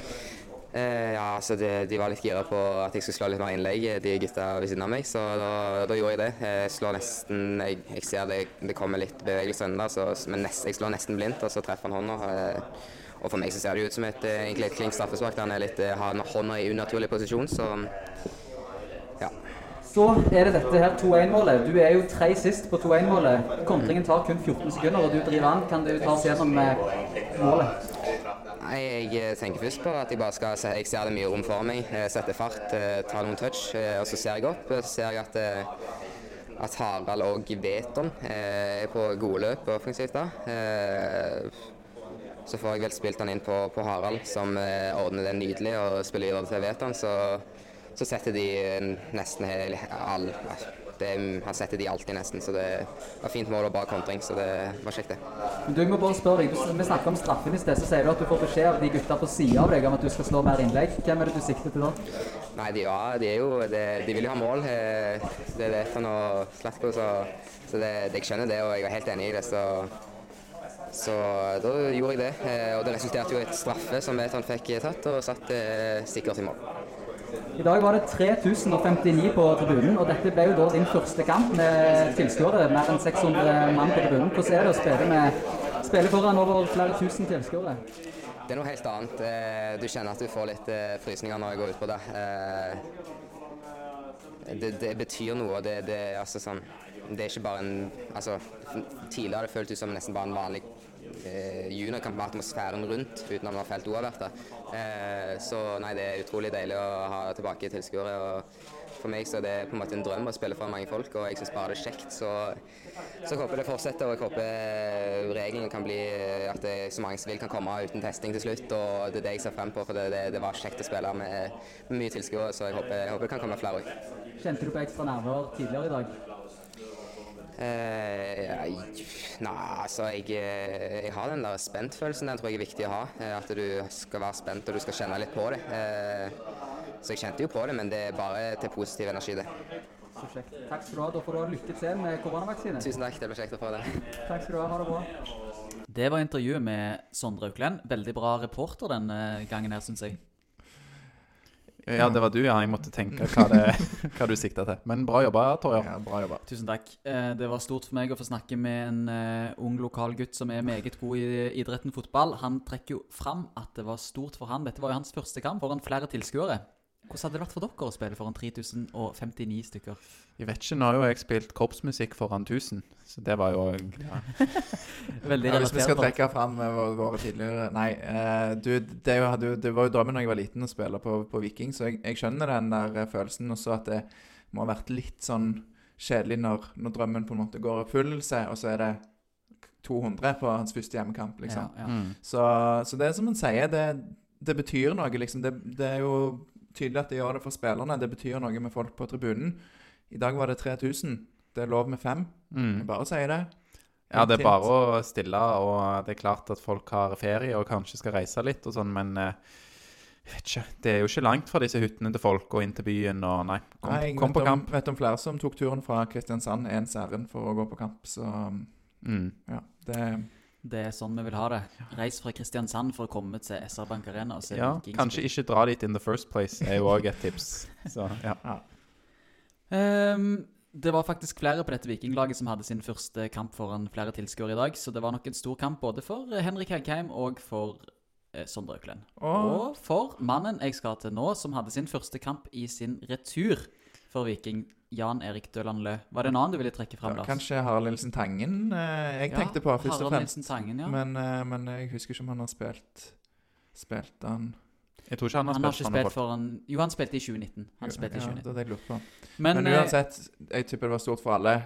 S4: Eh, ja, altså de, de var litt gira på at jeg skulle slå litt mer innlegg, de gutta ved siden av meg. Så da, da gjorde jeg det. Jeg slår nesten Jeg, jeg ser det, det kommer litt bevegelse inn men nest, jeg slår nesten blindt, og så treffer han hånda. Eh, og for meg så ser det ut som et, eh, egentlig et klink straffespark. Han er litt, eh, har hånda i unaturlig posisjon, så ja.
S1: Så er det dette her 2-1-målet. Du er jo tre sist på 2-1-målet. Kontringen tar kun 14 sekunder, og du driver an. Kan du ta oss gjennom eh, målet?
S4: Nei, jeg tenker først på at jeg bare skal se, Jeg ser det mye rom for meg. Sette fart, tar noen touch, og så ser jeg opp. og Så ser jeg at, at Harald og Veton er på gode løp offensivt da. Så får jeg vel spilt han inn på, på Harald, som eh, ordner det nydelig og spiller videre til Veton. Så, så setter de nesten hele all, det, Han setter de alltid, nesten. Så det var fint mål og bra kontring. Så det var kjekt, det.
S1: Men du, må bare spørre deg, Vi snakket om straffen i sted. Så sier du at du får beskjed av de gutta på sida av deg om at du skal slå mer innlegg. Hvem er det du sikter til da?
S4: Nei, de, ja, de, er jo, de, de vil jo ha mål. eh, Det vet han og Slatko, så, så det, jeg skjønner det, og jeg er helt enig i det. Så, så da gjorde jeg det. eh, Og det resulterte jo i et straffe som Veton fikk tatt, og satt eh, sikkert i mål.
S1: I dag var det 3059 på tribunen, og dette ble jo da din første kamp med tilskuere. Mer enn 600 mann på tribunen. Hvordan er det å spille, med, spille foran over flere tusen tilskuere?
S4: Det er noe helt annet. Eh, Du kjenner at du får litt eh, frysninger når jeg går ut på det. Eh, Det, det betyr noe. Det, det, altså, sånn, det er ikke bare en altså, Tidligere har det føltes som nesten bare en vanlig eh, juniorkamp med atmosfæren rundt, uten at man har felt uavhvert. Eh, så nei, det er utrolig deilig å ha tilbake tilskuere. For meg så er det på en måte en drøm å spille for mange folk, og jeg syns bare det er kjekt. Så, så jeg håper det fortsetter, og jeg håper reglene kan bli at det er så mange som vil kan komme uten testing til slutt. og Det er det jeg ser frem på, for det, det, det var kjekt å spille med, med mye tilskuere. Så jeg håper, jeg håper det kan komme flere òg.
S1: Kjente du på ekstra nerver tidligere i dag?
S4: Eh, jeg- nei, altså jeg, jeg har den der spentfølelsen. Den tror jeg er viktig å ha. eh, At du skal være spent og du skal kjenne litt på det. Eh, så jeg kjente jo på det, men det er bare til positiv energi, det.
S1: Så kjekt. Takk skal du ha. Da får du ha lykke til med koronavaksinen.
S4: Tusen takk, det ble kjekt å få det.
S1: Takk skal du ha. Ha det bra. Det var intervjuet med Sondre Auklend. Veldig bra reporter denne gangen her, syns jeg.
S2: Ja, det var du, ja. Jeg måtte tenke hva, det, [LAUGHS] hva du sikta til. Men bra jobba, Torje.
S3: Ja, bra jobba.
S1: Tusen takk. Eh, Det var stort for meg å få snakke med en eh, ung lokal gutt som er meget god i idretten fotball. Han trekker jo fram at det var stort for han. Dette var jo hans første kamp foran flere tilskuere. Hvordan hadde det vært for dere å spille foran 3059 stykker?
S2: Jeg vet ikke, nå har jo jeg spilt korpsmusikk foran 1000, så det var jo [LAUGHS] ja.
S1: Veldig
S3: Ja, hvis vi skal trekke fram eh, våre, tidligere Nei, uh, du, det, hadde jo- det var jo drømmen da jeg var liten å spille på, på Viking, så jeg, jeg skjønner den der eh, følelsen. Og så at det må ha vært litt sånn kjedelig når, når drømmen på en måte går i oppfyllelse, og så er det 200 på hans første hjemmekamp, liksom.
S1: Ja, ja.
S2: Mm.
S3: Så, så det er som han sier, det, det betyr noe, liksom. Det, det er jo tydelig at det gjør det for spillerne. Det betyr noe med folk på tribunen. I dag var det 3000. Det er lov med fem.
S2: Mm.
S3: Jeg bare si det.
S2: Ja, det er bare å stille, og det er klart at folk har ferie og kanskje skal reise litt og sånn, men eh, jeg vet ikke. Det er jo ikke langt fra disse hyttene til folk og inn til byen og nei. Kom,
S3: Nei, jeg
S2: kom på
S3: om,
S2: kamp.
S3: vet om flere som tok turen fra Kristiansand ens ærend for å gå på kamp, så
S2: Mm.
S3: ja, det
S1: Det er sånn vi vil ha det. Reis fra Kristiansand for å komme til SR Bank Arena og se
S2: Ja, kanskje ikke dra dit in the first place er jo òg et tips. Så ja.
S1: um, det var faktisk flere på dette vikinglaget som hadde sin første kamp foran flere tilskuere i dag, så det var nok en stor kamp både for eh, Henrik Hegheim og for eh, Sondre Auklend.
S3: Og
S1: Og for mannen jeg skal til nå, som hadde sin første kamp i sin retur for Viking, Jan Erik Døland Lø. Var det en annen du ville trekke fram,
S3: ja,
S1: Lars?
S3: kanskje Harald Nilsen Tangen eh, jeg tenkte på, først og fremst.
S1: Tangen, ja.
S3: Men, eh, men jeg husker ikke om han har spilt Spilt han
S2: Jeg tror ikke han har
S1: han har ikke spilt for en Jo, han spilte i 2019. Han spilte i
S3: ja,
S1: 2019.
S3: Det hadde jeg lurt på.
S1: Men,
S3: Men,
S1: eh,
S3: uansett, jeg tipper det var stort for alle.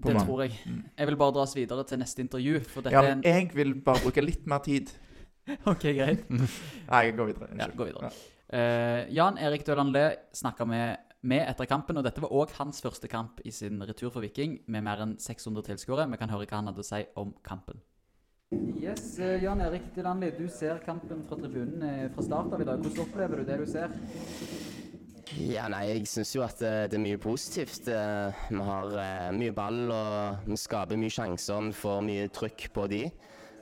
S3: på
S1: det
S3: man.
S1: tror jeg.
S3: Mm.
S1: Jeg vil bare dra oss videre til neste intervju, for dette
S3: Ja, men jeg vil bare bruke litt mer tid. [LAUGHS]
S1: OK, greit.
S3: Nei, jeg går videre.
S1: Ja, går videre. Ja. Uh, Jan Erik Døland Lø snakka med, med etter kampen, og dette var òg hans første kamp i sin retur for Viking, med mer enn 600 tilskuere. Vi kan høre hva han hadde å si om kampen. Yes, eh, Jan Erik Dilanli, du ser kampen fra tribunen eh, fra start av i dag. Hvordan opplever du det du ser?
S5: Ja, nei, jeg syns jo at eh, det er mye positivt. Vi har mye ball, og vi skaper mye sjanser. Vi får mye trykk på de.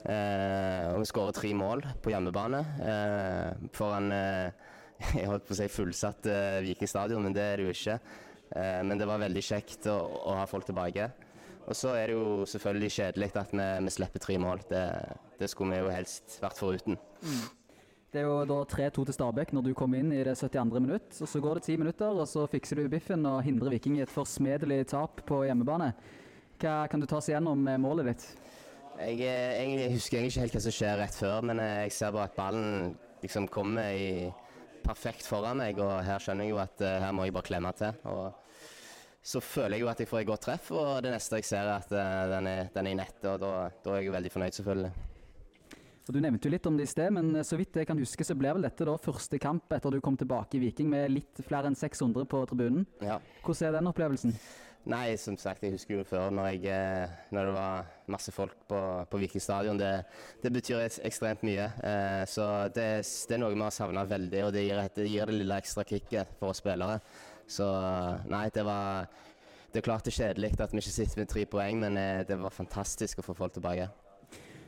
S5: Eh, og vi skårer tre mål på hjemmebane eh, foran [LAUGHS] jeg holdt på å si fullsatt uh, Viking stadion, men det er det jo ikke. Uh, men det var veldig kjekt å, å ha folk tilbake. Og så er det jo selvfølgelig kjedelig at vi, vi slipper tre mål. Det, det skulle vi jo helst vært foruten.
S1: Det er jo da 3-2 til Stabæk når du kommer inn i det 72. minutt. og Så går det ti minutter, og så fikser du biffen og hindrer Viking i et forsmedelig tap på hjemmebane. Hva kan du ta oss igjennom med målet ditt?
S5: Jeg, jeg, jeg, husker egentlig ikke helt hva som skjer rett før, men eh, jeg ser bare at ballen liksom kommer i perfekt foran meg, og her skjønner jeg jo at uh, her må jeg bare klemme til. Og så føler jeg jo at jeg får et godt treff, og det neste jeg ser er at uh, den, er, den er i nettet, og da, da er jeg jo veldig fornøyd, selvfølgelig.
S1: Og Du nevnte jo litt om det i sted, men så vidt jeg kan huske, så ble vel dette da første kamp etter du kom tilbake i Viking med litt flere enn 600 på tribunen.
S5: Ja.
S1: Hvordan er den opplevelsen?
S5: Nei, som sagt, jeg husker jo før når, jeg, eh, når det var masse folk på, på Viking stadion. Det, det betyr ekstremt mye. Eh, så det, det er noe vi har savna veldig, og det gir, det gir det lille ekstra kicket for oss spillere. Så nei, det var Det er klart det er kjedelig at vi ikke sitter med tre poeng, men eh, det var fantastisk å få folk tilbake.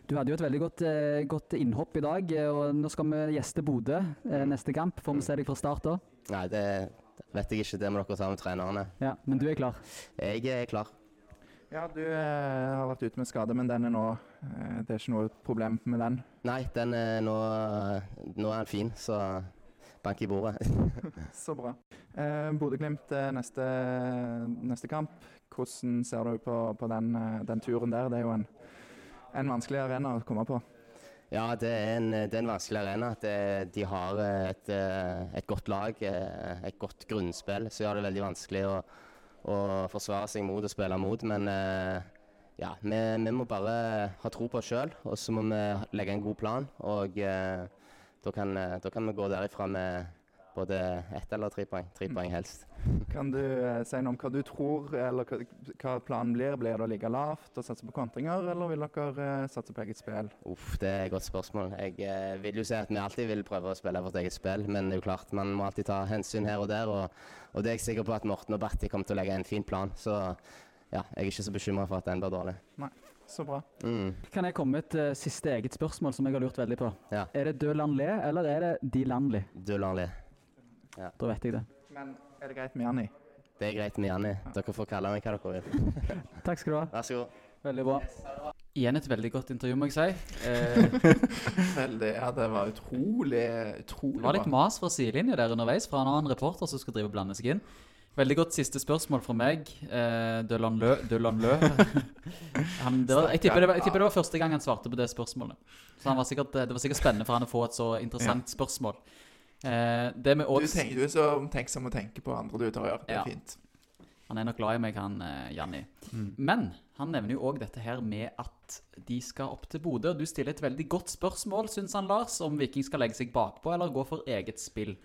S1: Du hadde jo et veldig godt, eh, godt innhopp i dag, og nå skal vi gjeste Bodø neste kamp. Får vi se deg fra start da?
S5: Nei, det vet jeg ikke. Det må dere ta med trenerne.
S1: Ja, Men du er klar?
S5: Jeg er klar.
S3: Ja, du eh, har vært ute med skade, men den er nå eh, Det er ikke noe problem med den.
S5: Nei, den er nå, nå er den fin, så bank i bordet. [LAUGHS]
S3: Så bra. Eh, Bodø-Glimt eh, neste, neste kamp. Hvordan ser du på, på den, eh, den turen der? Det er jo en, en vanskelig arena å komme på.
S5: Ja, det er en, det er en vanskelig arena. Det, de har et, eh, et godt lag, eh, et godt grunnspill, Så gjør det veldig vanskelig å, å forsvare seg mot og spille mot. Men eh, ja, vi, vi må bare ha tro på oss sjøl, og så må vi legge en god plan. Og eh, da, kan, eh, da kan vi gå derifra med både ett eller tre poeng. Tre poeng helst.
S3: Kan du eh, si noe om hva du tror, eller hva, hva planen blir? Blir det å ligge lavt og satse på kontringer, eller vil dere eh, satse på eget spill?
S5: Uff, det er et godt spørsmål. Jeg eh, vil jo si at vi alltid vil prøve å spille vårt eget spill, men det er jo klart, man må alltid ta hensyn her og der. Og, og det er jeg sikker på at Morten og Batti kommer til å legge en fin plan. Så ja, jeg er ikke så bekymra for at den blir dårlig. Nei.
S3: Så bra.
S5: Mm.
S1: Kan jeg komme med et uh, siste eget spørsmål som jeg har lurt veldig på?
S5: Ja.
S1: Er det Dølandli, eller er det Di Landli?
S5: Dølanli.
S1: Da vet jeg det.
S3: Men er det greit med Janni?
S5: Det er greit med Janni. Dere får kalle meg hva dere vil. [LAUGHS]
S1: Takk skal du ha.
S5: Vær så god.
S1: Veldig bra. Igjen et veldig godt intervju, må jeg si. [LAUGHS] Eh,
S3: Veldig. Ja, det var utrolig, utrolig
S1: det var litt mas fra sidelinja der underveis fra en annen reporter som skulle drive og blande seg inn. Veldig godt siste spørsmål fra meg. Eh, Dølan Lø. Dølan Lø. [LAUGHS] han, var, jeg, tipper det var, jeg tipper det var første gang han svarte på det spørsmålet. Så han var sikkert, det var sikkert spennende for han å få et så interessant spørsmål. Eh, det med
S3: Du, tenker, du er så omtenksom å tenke på andre du tar og gjør. Det er
S1: Ja.
S3: fint.
S1: Han er nok glad i meg, han eh, Janni.
S2: Mm.
S1: Men han nevner jo òg dette her med at de skal opp til Bodø. og Du stiller et veldig godt spørsmål, syns han Lars, om Viking skal legge seg bakpå eller gå for eget spill.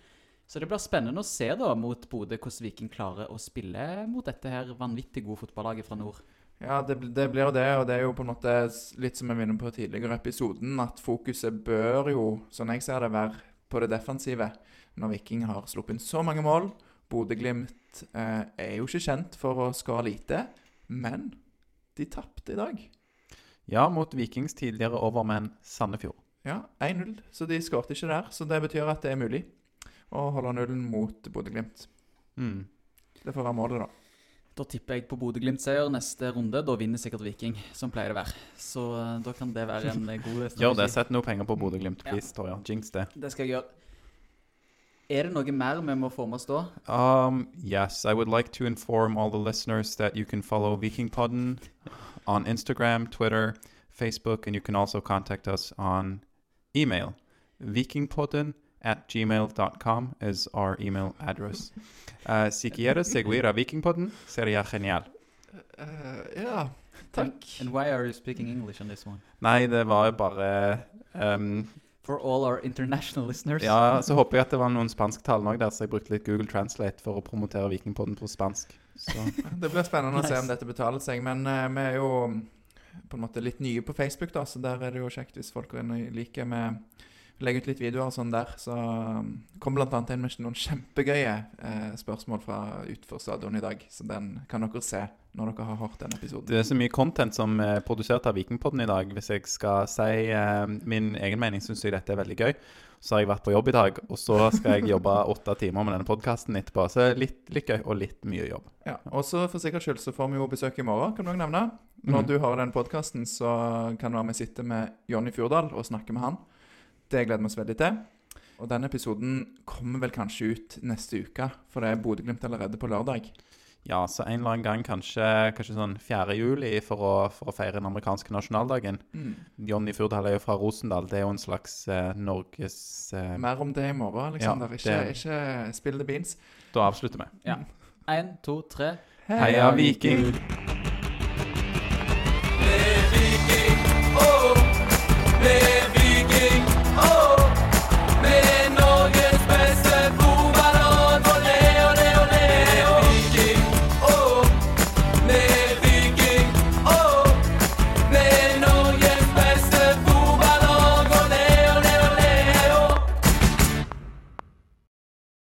S1: Så det blir spennende å se da mot Bodø hvordan Viking klarer å spille mot dette her vanvittig gode fotballaget fra nord.
S3: Ja, det, det blir jo det, og det er jo på en måte litt som jeg var inne på tidligere i episoden, at fokuset bør jo, sånn jeg ser det, være på det defensive. Når Viking har sluppet inn så mange mål. Bodø-Glimt eh, er jo ikke kjent for å skåre lite, men de tapte i dag.
S2: Ja, mot Vikings tidligere overmenn Sandefjord.
S3: Ja, 1-0, så de skåret ikke der. Så det betyr at det er mulig å holde nullen mot Bodø-Glimt.
S2: Mm.
S3: Det får være målet, da.
S1: Da tipper jeg på Bodø-Glimt-seier neste runde. Da vinner sikkert Viking, som pleier det å være. Så eh, da kan det være en eh, god strategi. [LAUGHS]
S2: Gjør det. Sett noe penger på Bodø-Glimt, please, Torja. Jinx det.
S1: Det skal jeg gjøre. Er det noe mer vi må få med oss da?
S2: Um, yes, I would like to inform all the listeners that you can follow Vikingpodden on Instagram, Twitter, Facebook, and you can also contact us on email. Vikingpodden at gmail.com is our email address. Uh, si quieres seguir a Vikingpodden, sería genial.
S3: Uh, ja, takk.
S1: And why are you speaking English on this one?
S2: Nei, det var jo bare um,
S1: For all our international listeners.
S2: Ja, så håper jeg at det var noen spansktalende òg der, så jeg brukte litt Google Translate for å promotere Vikingpodden på spansk. Så [LAUGHS]
S3: Det blir spennende å se om dette betaler seg. Men uh, vi er jo mm, på en måte litt nye på Facebook, da, så der er det jo kjekt hvis folk er liker med Legger ut litt videoer og sånn der. Så um, kom annet inn med noen kjempegøye eh, spørsmål fra utenfor stadion i dag. Så den kan dere se når dere har hørt den episoden.
S2: Det er så mye content som er produsert av Vikingpodden i dag. Hvis jeg skal si eh, min egen mening, syns jeg dette er veldig gøy. Så har jeg vært på jobb i dag, og så skal jeg jobbe [LAUGHS] åtte timer med denne podkasten etterpå. Så litt, litt gøy og litt mye jobb.
S3: Ja, og så For sikkerhets skyld så får vi jo besøk i morgen, kan du nevne. Når
S2: Mhm.
S3: du hører den podkasten, så kan du være vi sitte med Jonny Fjordal og snakke med han. Det gleder vi oss veldig til. Og den episoden kommer vel kanskje ut neste uke, for det er Bodø-Glimt allerede på lørdag.
S2: Ja, så en eller annen gang, kanskje, kanskje sånn 4. juli, for å, for å feire den amerikanske nasjonaldagen. Johnny Furdal er jo fra Rosendal. Det er jo en slags eh, Norges eh,
S3: Mer om det i morgen, Alexander.
S2: Ja,
S3: ikke,
S2: det-
S3: ikke spill the beans.
S2: Da avslutter vi.
S1: Ja. Én, to, tre.
S3: Heia Viking!
S6: Med